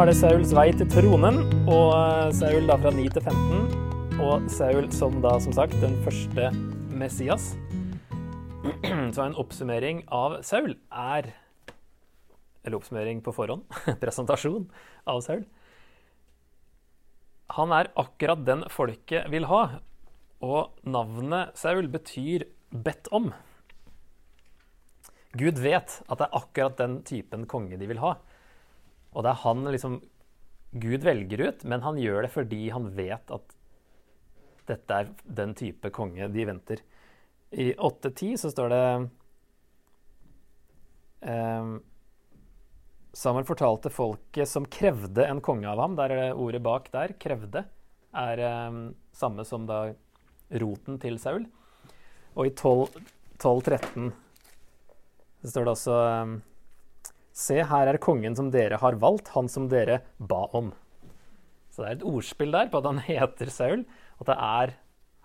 Nå er det Sauls vei til tronen, og eh, Saul da fra 9 til 15. Og Saul som da, som sagt, den første Messias. Så en oppsummering av Saul er Eller oppsummering på forhånd. Presentasjon av Saul. Han er akkurat den folket vil ha. Og navnet Saul betyr 'bedt om'. Gud vet at det er akkurat den typen konge de vil ha. Og det er han liksom Gud velger ut, men han gjør det fordi han vet at dette er den type konge de venter. I 8.10 så står det eh, Samuel fortalte folket som krevde en konge av ham. Der er det ordet bak der, 'krevde', er eh, samme som da roten til Saul. Og i 12.13 så står det også eh, Se, her er kongen som dere har valgt, han som dere ba om. Så det er et ordspill der på at han heter Saul, og at det er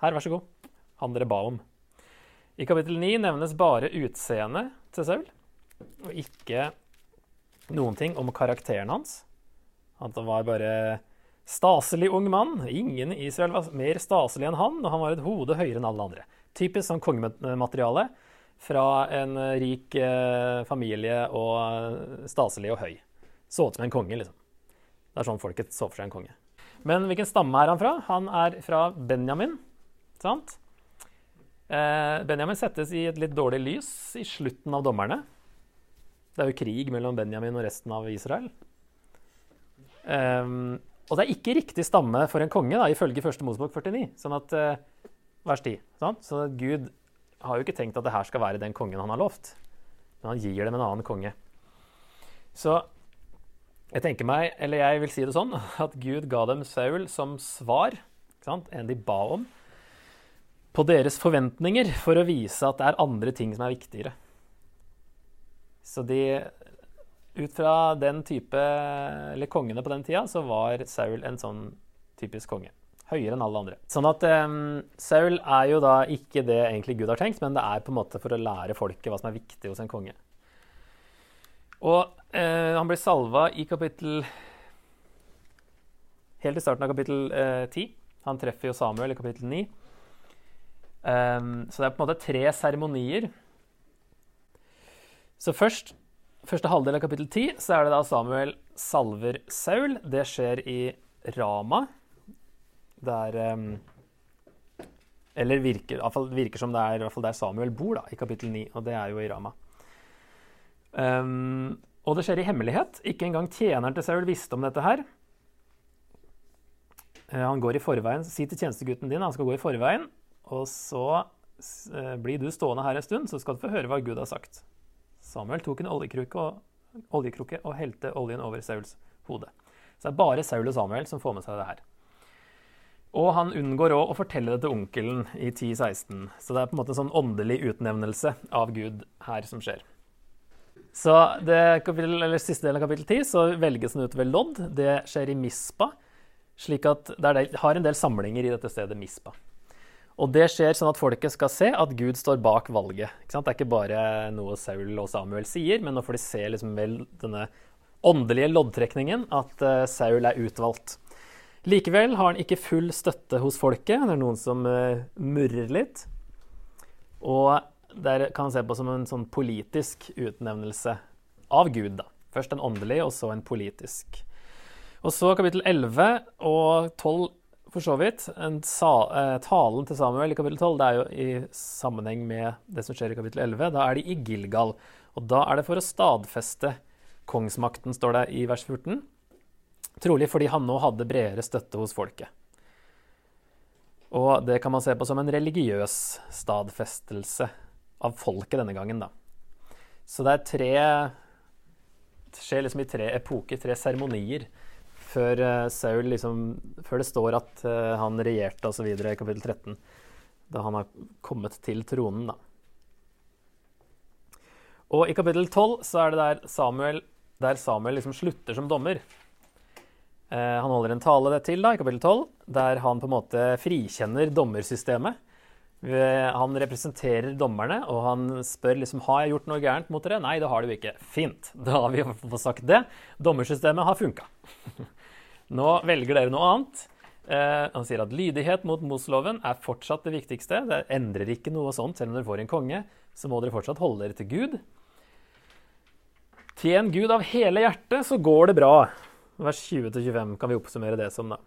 Her, vær så god. Han dere ba om. I kapittel 9 nevnes bare utseendet til Saul, og ikke noen ting om karakteren hans. At han var bare staselig ung mann. Ingen i Israel var mer staselig enn han, og han var et hode høyere enn alle andre. Typisk sånn kongemateriale fra en rik eh, familie og staselig og høy. Så ut som en konge, liksom. Det er sånn folket så for seg en konge. Men hvilken stamme er han fra? Han er fra Benjamin. sant? Eh, Benjamin settes i et litt dårlig lys i slutten av dommerne. Det er jo krig mellom Benjamin og resten av Israel. Um, og det er ikke riktig stamme for en konge, da, ifølge 1. Mosebok 49. Sånn at, uh, vers 10. Sant? Så Gud har jo ikke tenkt at det her skal være den kongen han har lovt. Men han gir dem en annen konge. Så jeg tenker meg, eller jeg vil si det sånn, at Gud ga dem Saul som svar, en de ba om, på deres forventninger for å vise at det er andre ting som er viktigere. Så de Ut fra den type, eller kongene på den tida, så var Saul en sånn typisk konge. Høyere enn alle andre. Sånn at um, Saul er jo da ikke det egentlig Gud har tenkt, men det er på en måte for å lære folket hva som er viktig hos en konge. Og uh, han blir salva i kapittel Helt i starten av kapittel uh, 10. Han treffer jo Samuel i kapittel 9. Um, så det er på en måte tre seremonier. Så først, første halvdel av kapittel 10, så er det da Samuel salver Saul. Det skjer i Rama der um, Eller virker, virker som det er fall der Samuel bor, da, i kapittel 9, og det er jo i Rama. Um, og det skjer i hemmelighet. Ikke engang tjeneren til Saul visste om dette her. Uh, han går i forveien. Si til tjenestegutten din han skal gå i forveien, og så uh, blir du stående her en stund, så skal du få høre hva Gud har sagt. Samuel tok en oljekrukke og, oljekrukke og helte oljen over Sauls hode. Så det er bare Saul og Samuel som får med seg det her. Og han unngår òg å fortelle det til onkelen i 1016. Så det er på en måte en sånn åndelig utnevnelse av Gud her som skjer. Så kapittel, siste delen av kapittel 10 så velges den ut ved lodd. Det skjer i Mispa, slik at det har en del samlinger i dette stedet Mispa. Og det skjer sånn at folket skal se at Gud står bak valget. Det er ikke bare noe Saul og Samuel sier, men nå får de se liksom vel denne åndelige loddtrekningen at eh, Saul er utvalgt. Likevel har han ikke full støtte hos folket. Det er noen som uh, murrer litt. Og der kan han se på som en sånn politisk utnevnelse av Gud. da. Først en åndelig, og så en politisk. Og så kapittel 11 og 12 for så vidt. Eh, talen til Samuel i kapittel 12 det er jo i sammenheng med det som skjer i kapittel 11. Da er de i Gilgal. Og da er det for å stadfeste kongsmakten, står det i vers 14. Trolig fordi han nå hadde bredere støtte hos folket. Og det kan man se på som en religiøs stadfestelse av folket denne gangen, da. Så det er tre Det skjer liksom i tre epoker, tre seremonier, før uh, Saul liksom Før det står at uh, han regjerte osv. i kapittel 13. Da han har kommet til tronen, da. Og i kapittel 12 så er det der Samuel, der Samuel liksom slutter som dommer. Eh, han holder en tale til da, i kapittel 12, der han på en måte frikjenner dommersystemet Han representerer dommerne, og han spør liksom har jeg gjort noe gærent mot dere. Nei, det har du ikke. Fint. Da har vi fått sagt det. Dommersystemet har funka. Nå velger dere noe annet. Eh, han sier at lydighet mot Mosloven er fortsatt det viktigste. Det endrer ikke noe sånt. Selv om dere får en konge, så må dere fortsatt holde dere til Gud. Tjen Gud av hele hjertet, så går det bra. Vers 20-25 kan vi oppsummere det som, da.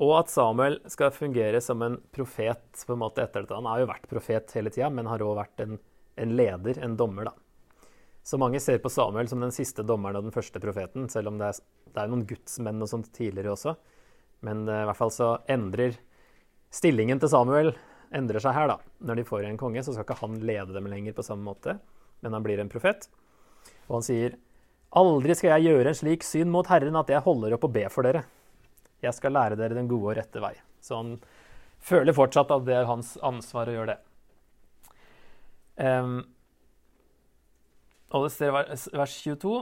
Og at Samuel skal fungere som en profet på en måte etter dette. Han har jo vært profet hele tida, men har òg vært en, en, leder, en dommer, da. Så mange ser på Samuel som den siste dommeren og den første profeten, selv om det er, det er noen gudsmenn og sånt tidligere også. Men uh, i hvert fall så endrer stillingen til Samuel endrer seg her, da. Når de får en konge, så skal ikke han lede dem lenger på samme måte, men han blir en profet. Og han sier, 'Aldri skal jeg gjøre en slik syn mot Herren at jeg holder opp og ber for dere.' 'Jeg skal lære dere den gode og rette vei.' Så han føler fortsatt at det er hans ansvar å gjøre det. Um, og det står vers 22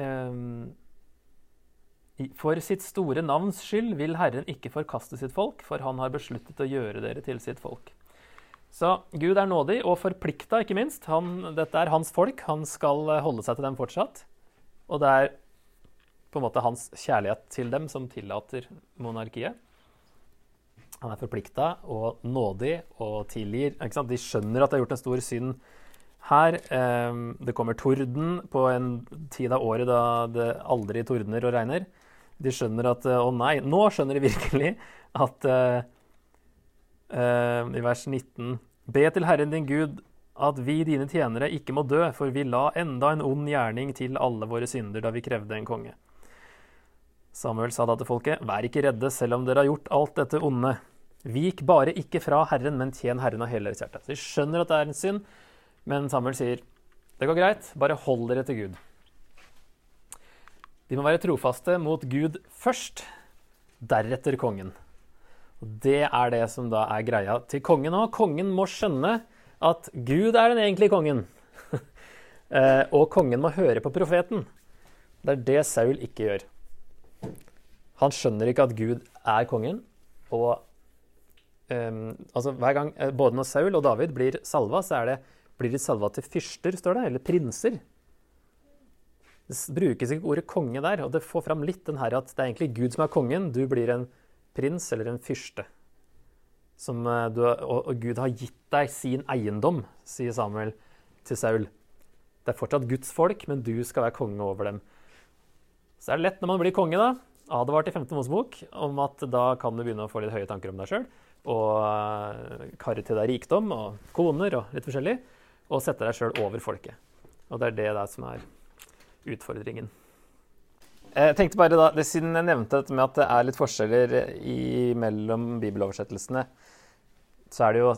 um, For sitt store navns skyld vil Herren ikke forkaste sitt folk, for han har besluttet å gjøre dere til sitt folk. Så Gud er nådig og forplikta, ikke minst. Han, dette er hans folk. Han skal eh, holde seg til dem fortsatt. Og det er på en måte hans kjærlighet til dem som tillater monarkiet. Han er forplikta og nådig og tilgir. De skjønner at det har gjort en stor synd her. Ehm, det kommer torden på en tid av året da det aldri tordner og regner. De skjønner at Å nei, nå skjønner de virkelig at eh, i vers 19. Be til Herren din Gud at vi, dine tjenere, ikke må dø, for vi la enda en ond gjerning til alle våre synder da vi krevde en konge. Samuel sa da til folket, vær ikke redde, selv om dere har gjort alt dette onde. Vik bare ikke fra Herren, men tjen Herren av hele deres hjerte. Så de skjønner at det er en synd, men Samuel sier, det går greit, bare hold dere til Gud. De må være trofaste mot Gud først, deretter kongen. Og Det er det som da er greia til kongen òg. Kongen må skjønne at Gud er den egentlige kongen. Eh, og kongen må høre på profeten. Det er det Saul ikke gjør. Han skjønner ikke at Gud er kongen. Og um, altså hver gang, eh, Både når Saul og David blir salva, så det, blir de salva til fyrster, står det, eller prinser. Det brukes ikke ordet konge der, og det får fram litt den her at det er egentlig Gud som er kongen. Du blir en prins eller en fyrste. Som eh, du, og, og Gud har gitt deg sin eiendom, sier Samuel til Saul. Det er fortsatt Guds folk, men du skal være konge over dem. Så er det lett når man blir konge, da, advart i 5. Mosebok om at da kan du begynne å få litt høye tanker om deg sjøl. Og uh, karre til deg rikdom og koner og litt forskjellig. Og sette deg sjøl over folket. Og det er det der som er utfordringen. Jeg tenkte bare da, det Siden jeg nevnte dette med at det er litt forskjeller i, mellom bibeloversettelsene, så er det jo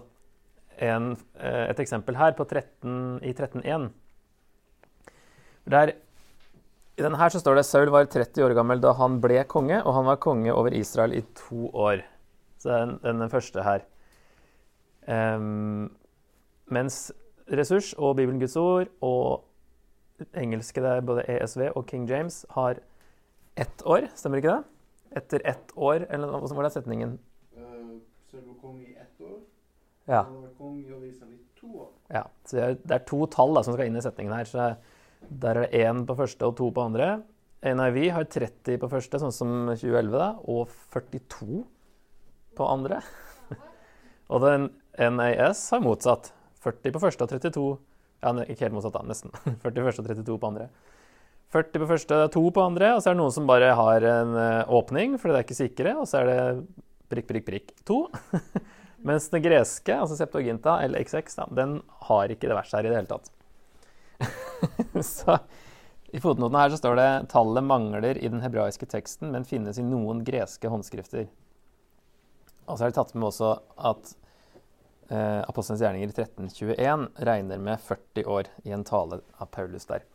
en, eh, et eksempel her 13, i 13.1. Der, I denne her så står det Saul var 30 år gammel da han ble konge, og han var konge over Israel i to år. Så det er den, den første her. Um, mens ressurs og Bibelen Guds ord og engelske, det er både ESV og King James, har ett år, stemmer ikke det? Etter ett år, eller hva var det setningen? Uh, så du var konge i ett år? Ja. Kong i to år? Ja, så det er to tall da, som skal inn i setningen her. Så der er det én på første og to på andre. NIV har 30 på første, sånn som 2011, da, og 42 på andre. og den NAS har motsatt. 40 på første og 32 Ja, ikke helt motsatt, da. Nesten. 40 på første og 32 på andre. 40 på første, det er to på andre, og så er det noen som bare har en uh, åpning, fordi det er ikke sikre, og så er det prikk, prikk, prikk to. Mens den greske, altså Septuaginta, eller XX, da, den har ikke det verset her i det hele tatt. så i fotnoten her så står det tallet mangler i den hebraiske teksten, men finnes i noen greske håndskrifter. Og så er det tatt med også at eh, Apostelens gjerninger 1321 regner med 40 år i en tale av Paulus der.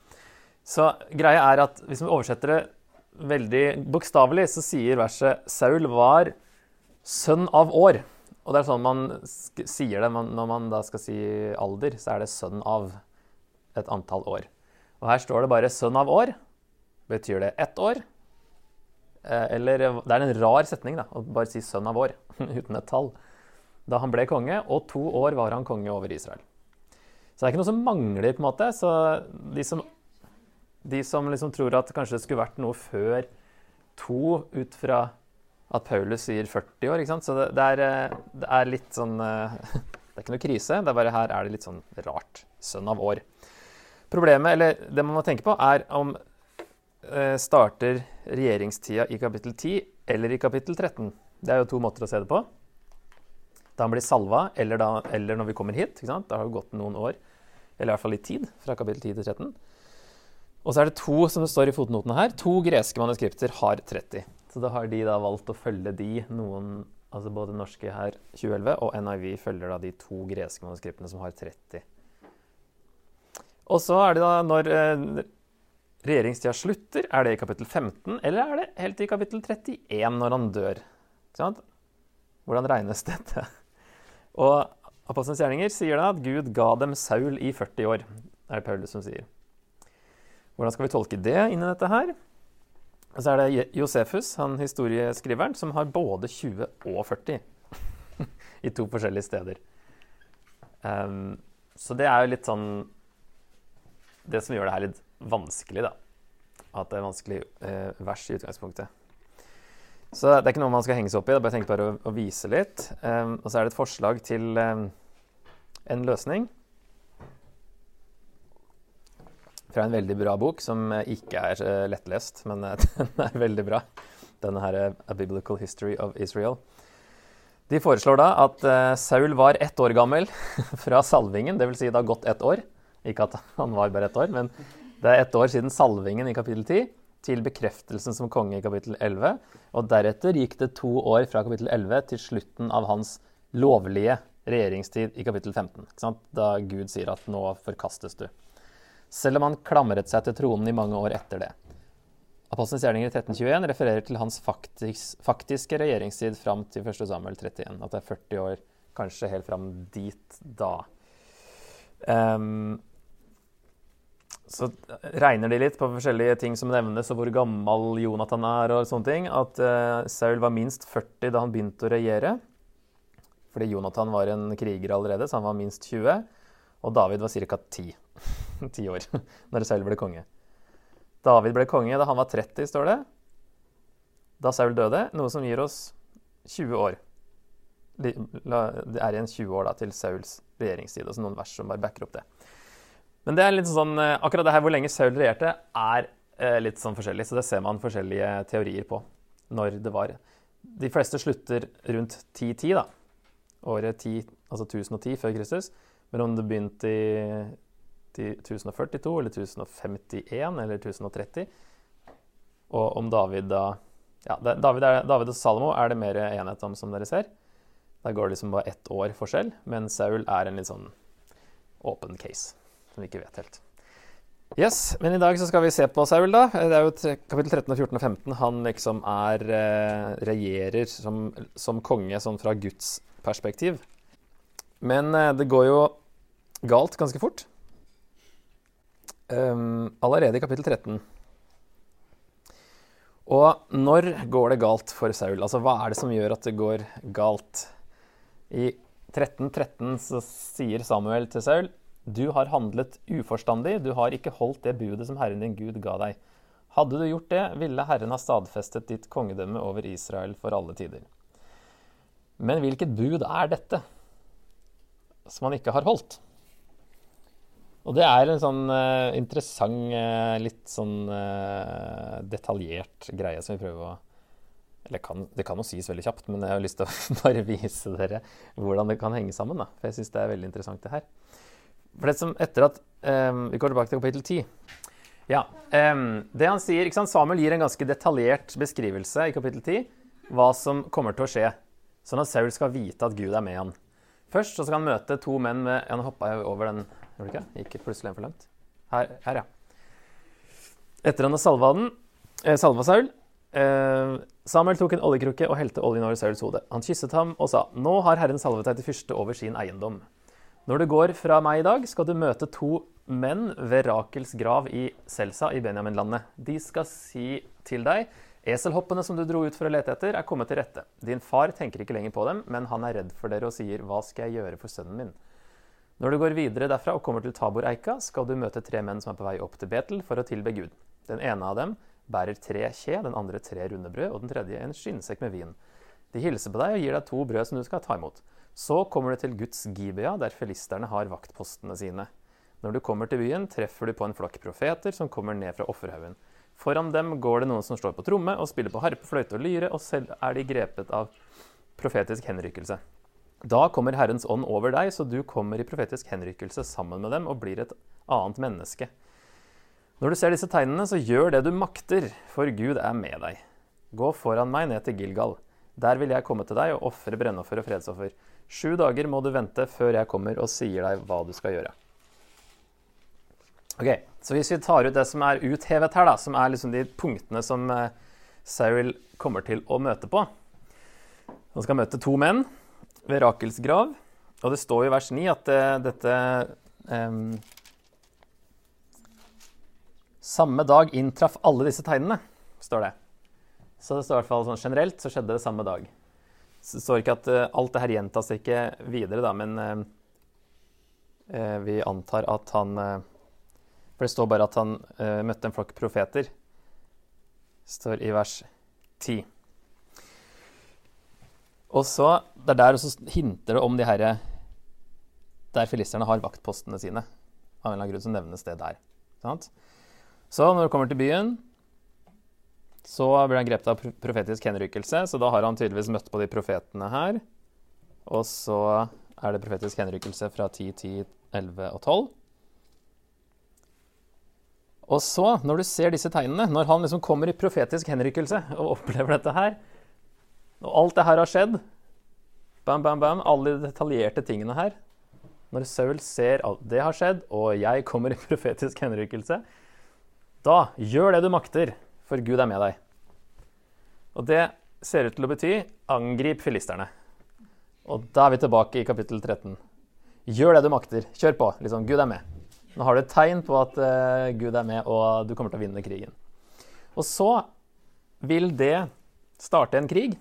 Så greia er at hvis vi oversetter det veldig bokstavelig, så sier verset Saul var sønn av år. Og det er sånn man sier det når man da skal si alder, så er det sønn av et antall år. Og her står det bare 'sønn av år'. Betyr det ett år? Eh, eller Det er en rar setning da, å bare si 'sønn av år' uten et tall. da han ble konge, og to år var han konge over Israel. Så det er ikke noe som mangler, på en måte. Så de som, de som liksom tror at kanskje det skulle vært noe før to, ut fra at Paulus sier 40 år, ikke sant? Så det, det, er, eh, det er, litt sånn eh, Det er ikke noe krise, det er bare her er det litt sånn rart. Sønn av år. Problemet, eller det man må tenke på, er om eh, starter regjeringstida i kapittel 10 eller i kapittel 13. Det er jo to måter å se det på. Da han blir salva, eller, da, eller når vi kommer hit. ikke sant? Da har det gått noen år, eller i hvert fall litt tid, fra kapittel 10 til 13. Og så er det to som det står i fotnotene her, to greske manuskripter har 30. Så da har de da valgt å følge de, noen, altså både norske her 2011 og NIV følger da de to greske manuskriptene som har 30. Og så er det da når eh, regjeringstida slutter, er det i kapittel 15, eller er det helt i kapittel 31 når han dør? Hvordan regnes dette? Og Apostelens gjerninger sier da at Gud ga dem Saul i 40 år. Er det Paulus som sier. Hvordan skal vi tolke det inni dette her? Og så er det Josefus, han historieskriveren, som har både 20 og 40 i to forskjellige steder. Um, så det er jo litt sånn Det som gjør det her litt vanskelig, da. At det er vanskelig uh, vers i utgangspunktet. Så det er ikke noe man skal henge seg opp i. Jeg bare tenkte bare å, å vise litt. Um, og så er det et forslag til um, en løsning fra en veldig bra bok som ikke er uh, lettlest, men uh, den er veldig bra. Denne her, uh, A Biblical History of Israel. De foreslår da at Saul var ett år gammel fra salvingen, dvs. Si det har gått ett år. Ikke at han var bare ett år, men det er ett år siden salvingen i kapittel 10 til bekreftelsen som konge i kapittel 11. Og deretter gikk det to år fra kapittel 11 til slutten av hans lovlige regjeringstid i kapittel 15. Da Gud sier at 'nå forkastes du'. Selv om han klamret seg til tronen i mange år etter det. Apostelens gjerninger 1321 refererer til hans faktisk, faktiske regjeringstid fram til 1. Samuel 31. At det er 40 år, kanskje helt fram dit da. Um, så regner de litt på forskjellige ting som nevnes, og hvor gammel Jonathan er. og sånne ting, At uh, Saul var minst 40 da han begynte å regjere. Fordi Jonathan var en kriger allerede, så han var minst 20. Og David var ca. 10. 10 år når Saul ble konge. David ble konge da han var 30, står det. Da Saul døde, noe som gir oss 20 år. Det er igjen 20 år da, til Sauls regjeringstid. Altså noen vers som bare backer opp det. Men det er litt sånn, eh, akkurat det her hvor lenge Saul regjerte, er eh, litt sånn forskjellig. Så det ser man forskjellige teorier på når det var. De fleste slutter rundt 1010, da. Året 10, altså 1010 før Kristus. Men om det begynte i 1042 eller 1051 eller 1030 Og om David da ja, David, er, David, og Salomo er det mer enhet om, som dere ser. Der går det liksom bare ett år forskjell, men Saul er en litt sånn åpen case som vi ikke vet helt. Yes, Men i dag så skal vi se på Saul, da. Det er jo kapittel 13, og 14 og 15 han liksom er eh, regjerer som, som, konge sånn fra Guds perspektiv. Men eh, det går jo galt ganske fort. Um, allerede i kapittel 13. Og når går det galt for Saul? Altså, hva er det som gjør at det går galt? I 13.13 13 så sier Samuel til Saul du har handlet uforstandig, du har ikke holdt det budet som Herren din Gud ga deg. Hadde du gjort det, ville Herren ha stadfestet ditt kongedømme over Israel for alle tider. Men hvilket bud er dette som han ikke har holdt? Og det er en sånn uh, interessant, uh, litt sånn uh, detaljert greie som vi prøver å Eller kan, det kan jo sies veldig kjapt, men jeg har lyst til å bare vise dere hvordan det kan henge sammen. Da. For jeg syns det er veldig interessant, det her. For det som etter at um, Vi går tilbake til kapittel 10. Ja, um, det han sier, ikke sant, Samuel gir en ganske detaljert beskrivelse i kapittel 10 hva som kommer til å skje, sånn at Saul skal vite at Gud er med han. Først så skal han møte to menn med ja, Nå hoppa over den. Gjorde du ikke? Gikk plutselig en for langt. Her, her, ja. Etter han har salva den, eh, salva Saul eh, Samuel tok en oljekrukke og helte oljen over Sauls hode. Han kysset ham og sa, 'Nå har Herren salvet deg til fyrste over sin eiendom.' Når du går fra meg i dag, skal du møte to menn ved Rakels grav i Selsa i Benjaminlandet. De skal si til deg, Eselhoppene som du dro ut for å lete etter, er kommet til rette. Din far tenker ikke lenger på dem, men han er redd for dere og sier, Hva skal jeg gjøre for sønnen min? Når du går videre derfra og kommer til Taboreika, skal du møte tre menn som er på vei opp til Betel for å tilbe Gud. Den ene av dem bærer tre kje, den andre tre runde brød, og den tredje en skinnsekk med vin. De hilser på deg og gir deg to brød som du skal ta imot. Så kommer du til Guds Gibea, der filisterne har vaktpostene sine. Når du kommer til byen, treffer du på en flokk profeter som kommer ned fra offerhaugen. Foran dem går det noen som står på tromme og spiller på harpe, fløyte og lyre, og selv er de grepet av profetisk henrykkelse. Da kommer Herrens ånd over deg, så du kommer i profetisk henrykkelse sammen med dem og blir et annet menneske. Når du ser disse tegnene, så gjør det du makter, for Gud er med deg. Gå foran meg ned til Gilgal. Der vil jeg komme til deg og ofre brennoffer og fredsoffer. Sju dager må du vente før jeg kommer og sier deg hva du skal gjøre. Ok, Så hvis vi tar ut det som er uthevet her, da, som er liksom de punktene som Cyril kommer til å møte på Han skal møte to menn ved Rakels grav. Og det står i vers 9 at det, dette um, Samme dag inntraff alle disse tegnene, står det. Så det står i hvert fall sånn generelt så skjedde det samme dag. Så det står ikke at uh, alt det her gjentas ikke videre, da, men uh, uh, vi antar at han For det står bare at han møtte en flokk profeter. Står i vers 10. Og så, Det er der også hinter det om de herre Der filisterne har vaktpostene sine. Av en eller annen grunn så nevnes det der. Sant? Så når du kommer til byen, så blir han grepet av profetisk henrykkelse. Så da har han tydeligvis møtt på de profetene her. Og så er det profetisk henrykkelse fra 10, 10, 11 og 12. Og så, når du ser disse tegnene, når han liksom kommer i profetisk henrykkelse og opplever dette her, og alt det her har skjedd Bam, bam, bam. Alle de detaljerte tingene her. Når Saul ser at det har skjedd, og jeg kommer i profetisk henrykkelse, da gjør det du makter, for Gud er med deg. Og det ser ut til å bety angrip filisterne. Og da er vi tilbake i kapittel 13. Gjør det du makter. Kjør på. Liksom, Gud er med. Nå har du et tegn på at uh, Gud er med, og du kommer til å vinne krigen. Og så vil det starte en krig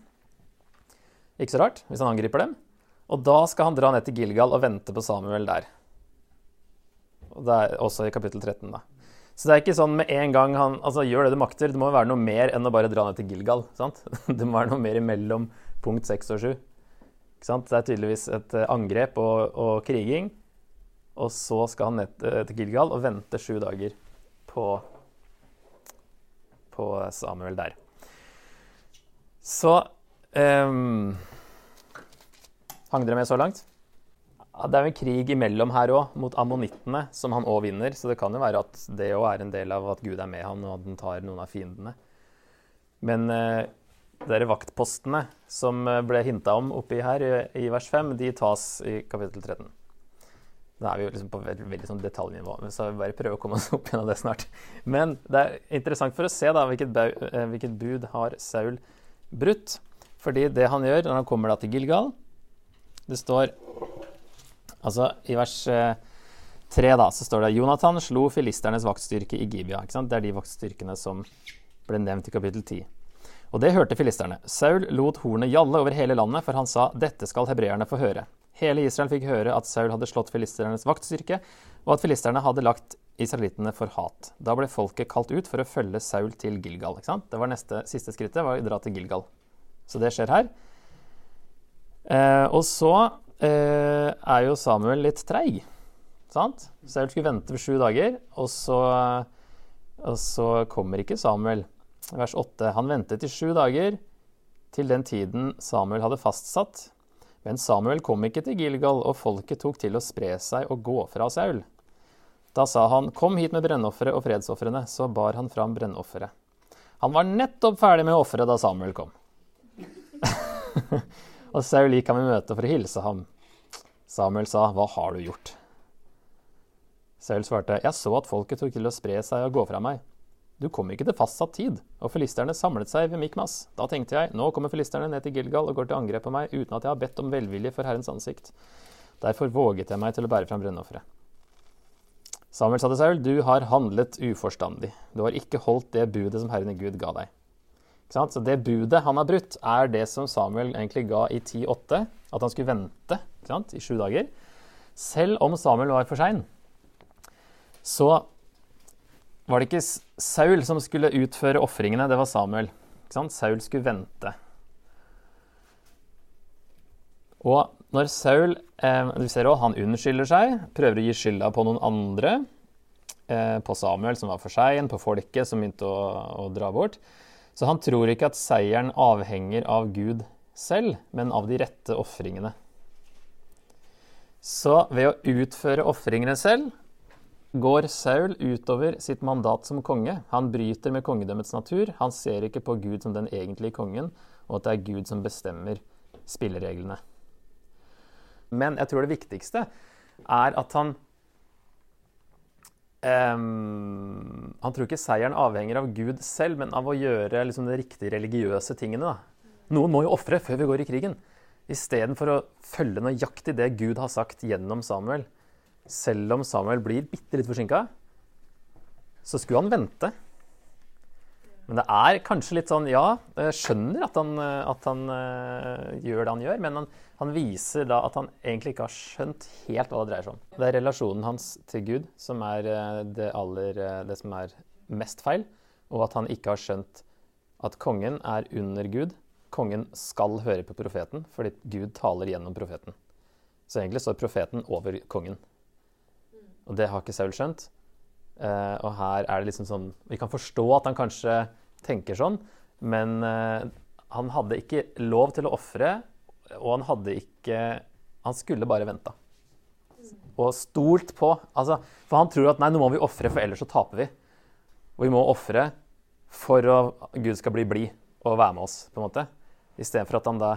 ikke så rart, hvis han angriper dem. Og da skal han dra ned til Gilgal og vente på Samuel der. Og det er også i kapittel 13, da. Så det er ikke sånn med en gang han altså, gjør det du makter. Det må være noe mer enn å bare dra ned til Gilgal. sant? Det må være noe mer imellom punkt 6 og 7. Ikke sant? Det er tydeligvis et eh, angrep og, og kriging. Og så skal han ned eh, til Gilgal og vente sju dager på, på Samuel der. Så Um, hang dere med så langt? Ja, det er jo en krig imellom her òg, mot ammonittene, som han òg vinner. Så det kan jo være at det òg er en del av at Gud er med ham, og at han tar noen av fiendene. Men uh, de vaktpostene som eh, ble hinta om oppi her i, vers 5, de tas i kapittel 13. Da er vi jo liksom på veldig, veldig sånn detaljnivå, så vi bare prøver å komme oss opp gjennom det snart. Men det er interessant for å se da, hvilket, eh, bud har Saul brutt. Fordi det han gjør når han kommer til Gilgal Det står Altså, i vers eh, 3 da, så står det Jonathan slo filisternes vaktstyrke i Gibia. Det er de vaktstyrkene som ble nevnt i kapittel 10. Og det hørte filisterne. Saul lot hornet gjalle over hele landet, for han sa dette skal hebreerne få høre. Hele Israel fikk høre at Saul hadde slått filisternes vaktstyrke, og at filisterne hadde lagt israelittene for hat. Da ble folket kalt ut for å følge Saul til Gilgal. Det var neste, siste skrittet, var å dra til Gilgal. Så det skjer her. Eh, og så eh, er jo Samuel litt treig. Sant? Saul skulle vente for sju dager, og så, og så kommer ikke Samuel. Vers 8. Han ventet i sju dager, til den tiden Samuel hadde fastsatt. Men Samuel kom ikke til Gilgal, og folket tok til å spre seg og gå fra Saul. Da sa han, 'Kom hit med brennofferet og fredsofrene.' Så bar han fram brennofferet. Han var nettopp ferdig med offeret da Samuel kom. og Saul gikk ham i møte for å hilse ham. Samuel sa, 'Hva har du gjort?' Saul svarte, 'Jeg så at folket tok til å spre seg og gå fra meg.' 'Du kom ikke til fastsatt tid, og filisterne samlet seg ved Mikmas.' Da tenkte jeg, 'Nå kommer filisterne ned til Gilgal og går til angrep på meg uten at jeg har bedt om velvilje for Herrens ansikt.' Derfor våget jeg meg til å bære fram brennofferet. Samuel sa til Saul, 'Du har handlet uforstandig. Du har ikke holdt det budet som Herren Gud ga deg.' Så det budet han har brutt, er det som Samuel egentlig ga i 10,8. At han skulle vente i sju dager. Selv om Samuel var for sein, så var det ikke Saul som skulle utføre ofringene, det var Samuel. Saul skulle vente. Og når Saul eh, du ser også, han unnskylder seg, prøver å gi skylda på noen andre. Eh, på Samuel, som var for sein, på folket som begynte å, å, dra bort. Så han tror ikke at seieren avhenger av Gud selv, men av de rette ofringene. Så ved å utføre ofringene selv går Saul utover sitt mandat som konge. Han bryter med kongedømmets natur. Han ser ikke på Gud som den egentlige kongen, og at det er Gud som bestemmer spillereglene. Men jeg tror det viktigste er at han um, Han tror ikke seieren avhenger av Gud selv, men av å gjøre liksom, de riktige religiøse tingene. Da. Noen må jo ofre før vi går i krigen. Istedenfor å følge nøyaktig det Gud har sagt gjennom Samuel. Selv om Samuel blir bitte litt forsinka, så skulle han vente. Men det er kanskje litt sånn Ja, jeg skjønner at han, at han uh, gjør det han gjør, men han, han, viser da at han egentlig ikke har skjønt helt hva det dreier seg om. Det er relasjonen hans til Gud som er uh, det, aller, det som er mest feil, og at han ikke har skjønt at kongen er under Gud. Kongen skal høre på profeten fordi Gud taler gjennom profeten. Så egentlig står profeten over kongen. Og det har ikke Saul skjønt. Uh, og her er det liksom sånn Vi kan forstå at han kanskje tenker sånn, men uh, han hadde ikke lov til å ofre, og han hadde ikke Han skulle bare venta. Og stolt på altså, For han tror at nei, nå må vi ofre, for ellers så taper vi. Og vi må ofre for at Gud skal bli blid og være med oss, på en måte. Istedenfor at han da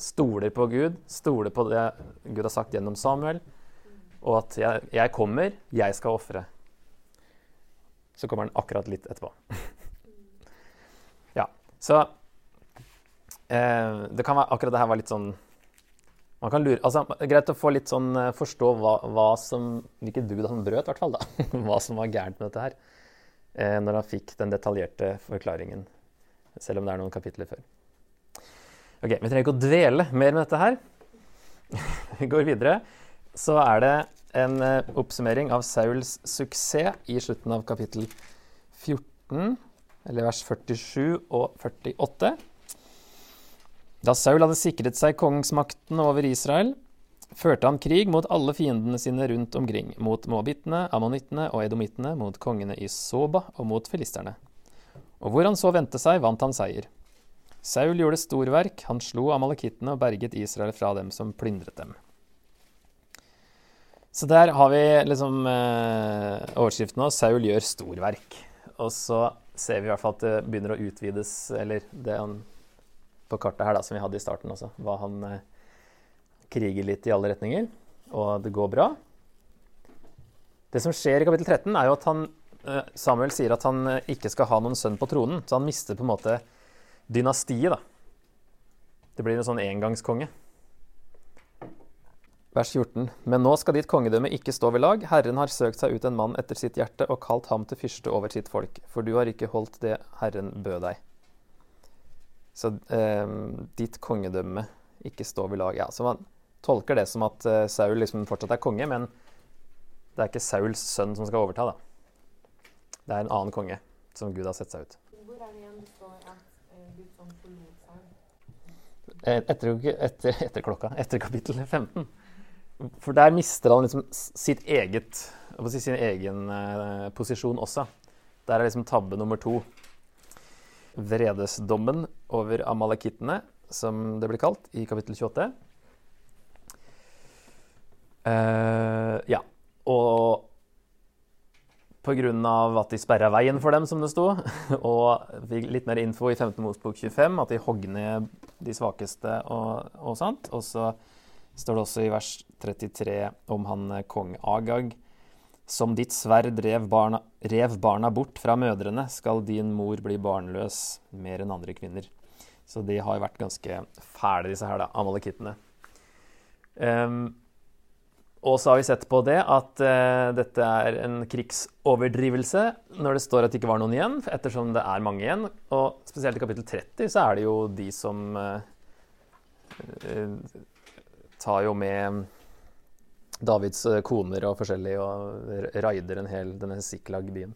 stoler på Gud, stoler på det Gud har sagt gjennom Samuel og at jeg, jeg kommer, jeg skal ofre. Så kommer han akkurat litt etterpå. ja, så eh, det kan være, Akkurat det her var litt sånn man kan lure, altså, Greit å få litt sånn, eh, forstå hva, hva som, hvilket bud han brøt, i hvert fall. da, Hva som var gærent med dette her. Eh, når han fikk den detaljerte forklaringen. Selv om det er noen kapitler før. Ok, Vi trenger ikke å dvele mer med dette her. vi går videre så er det en eh, oppsummering av Sauls suksess i slutten av kapittel 14, eller vers 47 og 48. Da Saul hadde sikret seg kongsmakten over Israel, førte han krig mot alle fiendene sine rundt omkring, mot moabittene, ammonittene og edomittene, mot kongene i Soba og mot filisterne. Og hvor han så vendte seg, vant han seier. Saul gjorde storverk, han slo amalekittene og berget Israel fra dem som plyndret dem. Så der har vi liksom eh, overskriften nå 'Saul gjør storverk'. Og så ser vi i hvert fall at det begynner å utvides, eller det han på kartet her da, som vi hadde i starten også, hva han eh, kriger litt i alle retninger, og det går bra. Det som skjer i kapittel 13, er jo at han, eh, Samuel sier at han eh, ikke skal ha noen sønn på tronen, så han mister på en måte dynastiet. da. Det blir en sånn engangskonge. Vers 14. Men nå skal ditt kongedømme ikke stå ved lag. Herren har søkt seg ut en mann etter sitt hjerte og kalt ham til fyrste over sitt folk, for du har ikke holdt det Herren bød deg. Så eh, ditt kongedømme ikke stå ved lag. Ja, så man tolker det som at eh, Saul liksom fortsatt er konge, men det er ikke Sauls sønn som skal overta, da. Det er en annen konge som Gud har sett seg ut. Hvor er det igjen det står at uh, Gud som forlot Saul? Eh, etter, etter, etter klokka. Etter kapittel 15. For der mister han liksom sitt eget, si, sin egen eh, posisjon også. Der er liksom tabbe nummer to. Vredesdommen over amalekittene, som det blir kalt, i kapittel 28. Uh, ja. Og av at de sperra veien for dem, som det sto, og fikk litt mer info i 15. Mosbok 25, at de hogg ned de svakeste og, og sånt. Og så står det også i vers 33 om han eh, kong Agag. Som ditt sverd rev barna, rev barna bort fra mødrene, skal din mor bli barnløs mer enn andre kvinner. Så de har vært ganske fæle, disse her, da, amalekittene. Um, Og så har vi sett på det at uh, dette er en krigsoverdrivelse når det står at det ikke var noen igjen, ettersom det er mange igjen. Og spesielt i kapittel 30 så er det jo de som uh, eh, tar jo med Davids eh, koner og forskjellig og raider en hel denne Siklag-byen.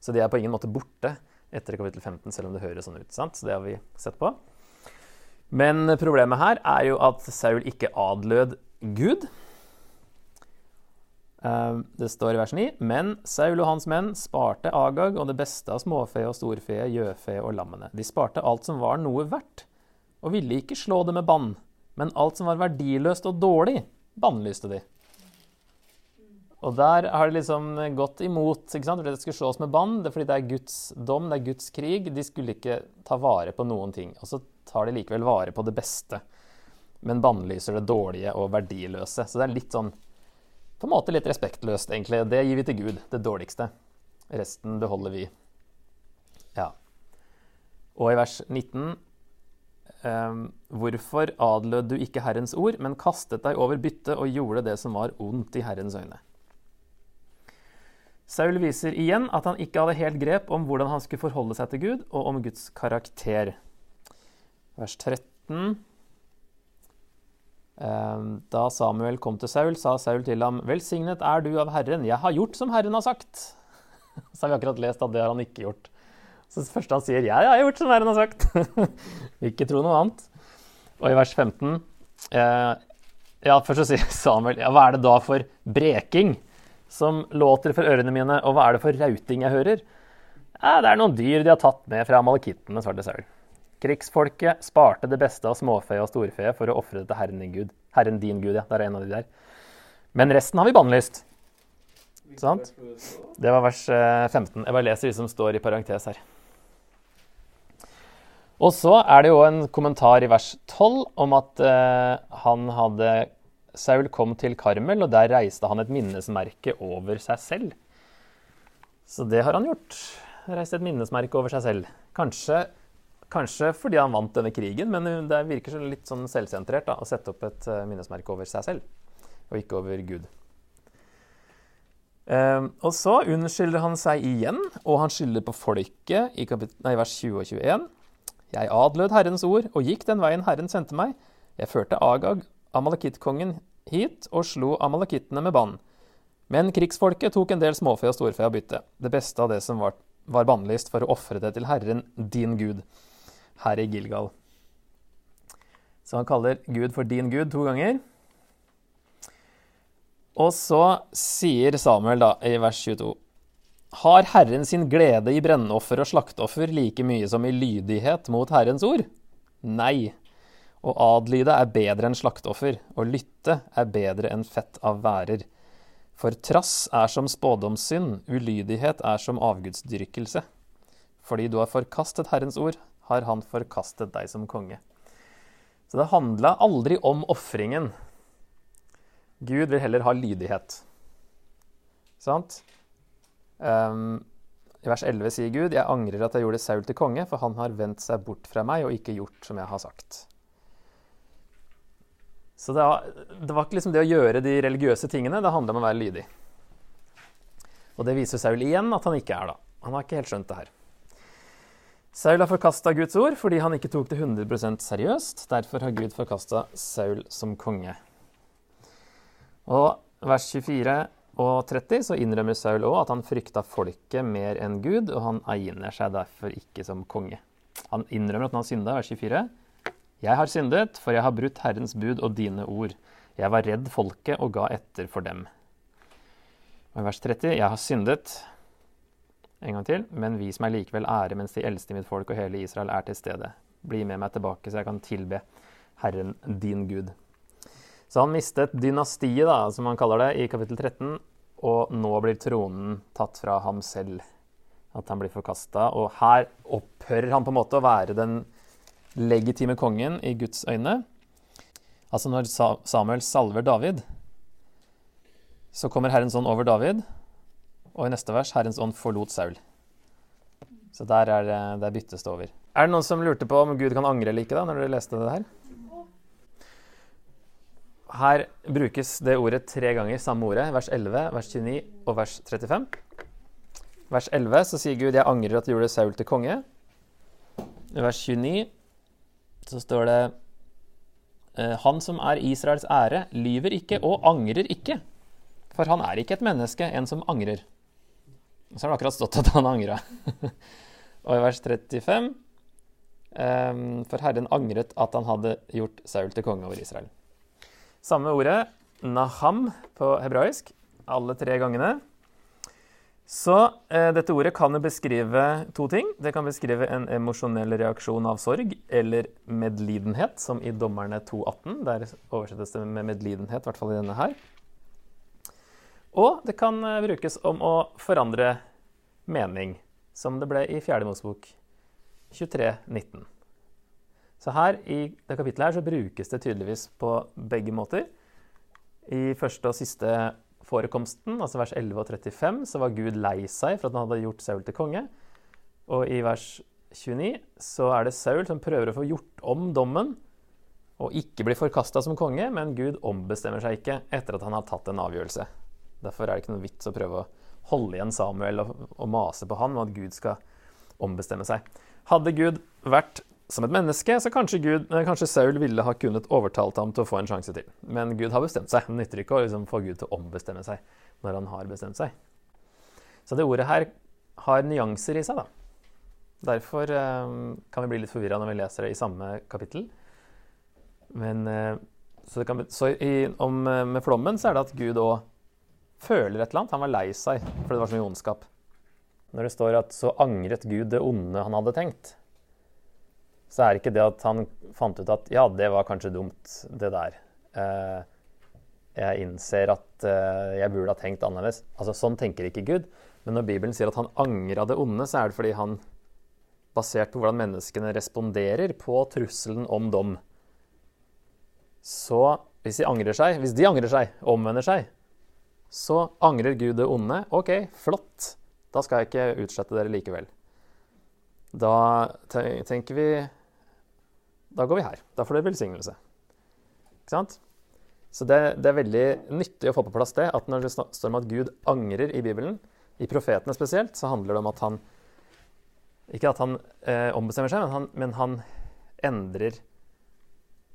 Så de er på ingen måte borte etter kapittel 15, selv om det høres sånn ut. sant? Så det har vi sett på. Men problemet her er jo at Saul ikke adlød Gud. Eh, Det står i vers 9.: Men Saul og hans menn sparte Agag og det beste av småfe og storfe, gjøfe og lammene. De sparte alt som var noe verdt, og ville ikke slå det med bann. Men alt som var verdiløst og dårlig, bannlyste de. Og der har de liksom gått imot. ikke sant? Fordi det skulle slås med bann, det er fordi det er Guds dom, det er Guds krig. De skulle ikke ta vare på noen ting. Og så tar de likevel vare på det beste, men bannlyser det dårlige og verdiløse. Så det er litt sånn på en måte litt respektløst, egentlig. Det gir vi til Gud, det dårligste. Resten beholder vi. Ja. Og i vers 19 ehm, Hvorfor adlød du ikke Herrens ord, men kastet deg over byttet og gjorde det som var ondt i Herrens øyne? Saul viser igjen at han ikke hadde helt grep om hvordan han skulle forholde seg til Gud, og om Guds karakter. Vers 13 Ehm, Da Samuel kom til Saul, sa Saul til ham, 'Velsignet er du av Herren, jeg har gjort som Herren har sagt.' Så har vi akkurat lest at det har han ikke gjort. Så det første han sier, 'Jeg har gjort som verden har sagt'. ikke tro noe annet. Og i vers 15 eh, Ja, først så sier Samuel, ja, hva er det da for breking som låter for ørene mine, og hva er det for rauting jeg hører? Ja, det er noen dyr de har tatt med fra malakittene, svarte Saul. Krigsfolket sparte det beste av småfe og storfe for å ofre det til Herren din Gud. Herren din Gud, ja. Der er en av de der. Men resten har vi bannlyst. Sant? Det var vers eh, 15. Jeg bare leser de som står i parentes her. Og så er det jo en kommentar i vers 12 om at eh, han hadde Saul kom til Karmel, og der reiste han et minnesmerke over seg selv. Så det har han gjort. Reist et minnesmerke over seg selv. Kanskje, kanskje fordi han vant denne krigen, men det virker litt sånn selvsentrert da, å sette opp et eh, minnesmerke over seg selv, og ikke over Gud. Uh, og så unnskylder han seg igjen, og han skylder på folket i nei, vers 20 og 21. Jeg adlød Herrens ord og gikk den veien Herren sendte meg. Jeg førte Agag, amalekittkongen, hit og slo amalekittene med bann. Men krigsfolket tok en del småfe og storfe av bytte, det beste av det som var, var bannlyst, for å ofre det til Herren, din Gud, her i Gilgal. Så han kaller Gud for din Gud to ganger. Og så sier Samuel da i vers 22 Har Herren sin glede i brennoffer og slakteoffer like mye som i lydighet mot Herrens ord? Nei. Å adlyde er bedre enn slakteoffer, og lytte er bedre enn fett av værer. For trass er som spådomssynd, ulydighet er som avgudsdyrkelse. Fordi du har forkastet Herrens ord, har han forkastet deg som konge. Så det handla aldri om ofringen. Gud vil heller ha lydighet. Sant? Um, I vers 11 sier Gud, 'Jeg angrer at jeg gjorde Saul til konge, for han har vendt seg bort fra meg og ikke gjort som jeg har sagt'. Så det var, det var ikke liksom det å gjøre de religiøse tingene, det handler om å være lydig. Og det viser Saul igjen at han ikke er, da. Han har ikke helt skjønt det her. Saul har forkasta Guds ord fordi han ikke tok det 100% seriøst. Derfor har Gud forkasta Saul som konge. Og vers 24 og 30 så innrømmer Saul òg at han frykta folket mer enn Gud, og han egner seg derfor ikke som konge. Han innrømmer at han har synda, vers 24. Jeg har syndet, for jeg har brutt Herrens bud og dine ord. Jeg var redd folket og ga etter for dem. Og vers 30. Jeg har syndet, en gang til, men vis meg likevel ære mens de eldste i mitt folk og hele Israel er til stede. Bli med meg tilbake, så jeg kan tilbe Herren din Gud. Så han mistet dynastiet, da, som han kaller det, i kapittel 13, og nå blir tronen tatt fra ham selv. At han blir forkasta. Og her opphører han på en måte å være den legitime kongen i Guds øyne. Altså når Samuel salver David, så kommer Herrens ånd over David, og i neste vers Herrens ånd forlot Saul. Så der, er, det- der byttes det over. Er det noen som lurte på om Gud kan angre eller ikke da, når dere leste det her? Her brukes det ordet tre ganger, samme ordet. Vers 11, vers 29 og vers 35. Vers 11 så sier Gud 'Jeg angrer at du gjorde Saul til konge'. I vers 29 så står det «Eh, Han som er Israels ære, lyver ikke og angrer ikke. For han er ikke et menneske, en som angrer. Så har det akkurat stått at han angra. og i vers 35 ehm, For Herren angret at han hadde gjort Saul til konge over Israel. Samme ordet, naham, på hebraisk, alle tre gangene. Så eh, dette ordet kan jo beskrive to ting. Det kan beskrive en emosjonell reaksjon av sorg eller medlidenhet, som i Dommerne 2,18. Der oversettes det med medlidenhet, i hvert fall i denne her. Og det kan eh, brukes om å forandre mening, som det ble i 4. Mosebok 23,19. Så her i det kapittelet her så brukes det tydeligvis på begge måter. I første og siste forekomsten, altså vers 11 og 35, så var Gud lei seg for at han hadde gjort Saul til konge. Og i vers 29 så er det Saul som prøver å få gjort om dommen og ikke bli forkasta som konge, men Gud ombestemmer seg ikke etter at han har tatt en avgjørelse. Derfor er det ikke noe vits å prøve å holde igjen Samuel og, og mase på han om at Gud skal ombestemme seg. Hadde Gud vært som et menneske, så kanskje, Gud, eh, kanskje Saul ville ha kunnet overtalt ham til å få en sjanse til. Men Gud har bestemt seg. Det nytter ikke å liksom, få Gud til å ombestemme seg når han har bestemt seg. Så det ordet her har nyanser i seg, da. Derfor eh, kan vi bli litt forvirra når vi leser det i samme kapittel. Men eh, Så, kan, så i, om, eh, med flommen så er det at Gud òg føler et eller annet. Han var lei seg for det var så mye ondskap. Når det står at så angret Gud det onde han hadde tenkt, så er det ikke det at han fant ut at ja, det var kanskje dumt, det der. Eh, jeg innser at eh, jeg burde ha tenkt annerledes. Altså, Sånn tenker ikke Gud. Men når Bibelen sier at han angra det onde, så er det fordi han, basert på hvordan menneskene responderer på trusselen om dom Så hvis de angrer seg, hvis de angrer seg, omvender seg, så angrer Gud det onde. OK, flott. Da skal jeg ikke utslette dere likevel. Da tenker vi Da går vi her. Da får du velsignelse. Ikke sant? Så det, det er veldig nyttig å få på plass det, at når det står om at Gud angrer i Bibelen, i profetene spesielt, så handler det om at han Ikke at han eh, ombestemmer seg, men han, men han endrer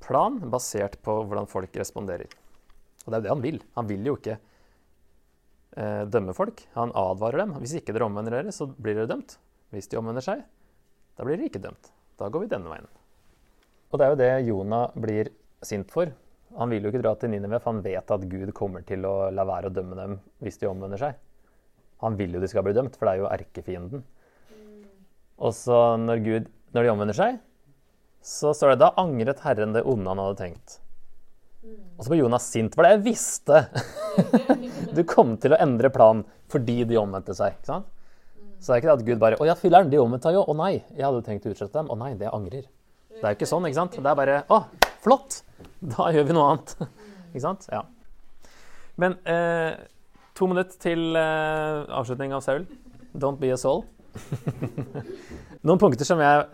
plan basert på hvordan folk responderer. Og det er jo det han vil. Han vil jo ikke eh, dømme folk. Han advarer dem. Hvis ikke dere omvender dere, så blir dere dømt. Hvis de omvender seg, da blir dere ikke dømt. Da går vi denne veien. Og det er jo det Jonah blir sint for. Han vil jo ikke dra til Ninive, for han vet at Gud kommer til å la være å dømme dem hvis de omvender seg. Han vil jo de skal bli dømt, for det er jo erkefienden. Og så når, Gud, når de omvender seg, så står det da angret Herren det onde han hadde tenkt. Og så ble Jonas sint, for det jeg visste! Du kom til å endre plan fordi de omvendte seg. ikke sant? Så det er ikke det at Gud bare 'Å ja, filler'n, de omvendte seg jo.' 'Å nei, jeg hadde tenkt å utsette dem.' 'Å nei, det angrer.' Det er jo ikke sånn, ikke sant? Det er bare 'Å, flott! Da gjør vi noe annet.' ikke sant? Ja. Men eh, to minutter til eh, avslutning av Saul. Don't be a soul. Noen punkter som jeg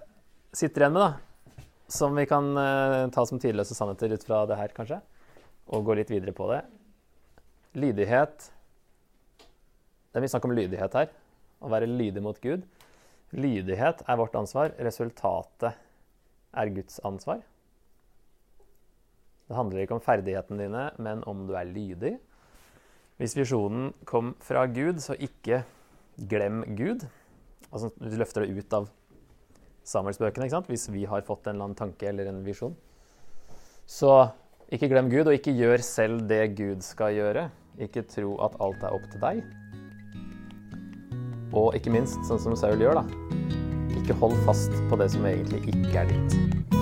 sitter igjen med, da. Som vi kan eh, ta som tidløse sannheter ut fra det her, kanskje. Og gå litt videre på det. Lydighet. Det er mye snakk om lydighet her. Å være lydig mot Gud. Lydighet er vårt ansvar. Resultatet er Guds ansvar. Det handler ikke om ferdighetene dine, men om du er lydig. Hvis visjonen kom fra Gud, så ikke glem Gud. Altså, du løfter det ut av Samuelsbøkene, ikke sant? hvis vi har fått en eller annen tanke eller en visjon. Så ikke glem Gud, og ikke gjør selv det Gud skal gjøre. Ikke tro at alt er opp til deg. Og ikke minst, sånn som Saul gjør, da. Ikke hold fast på det som egentlig ikke er ditt.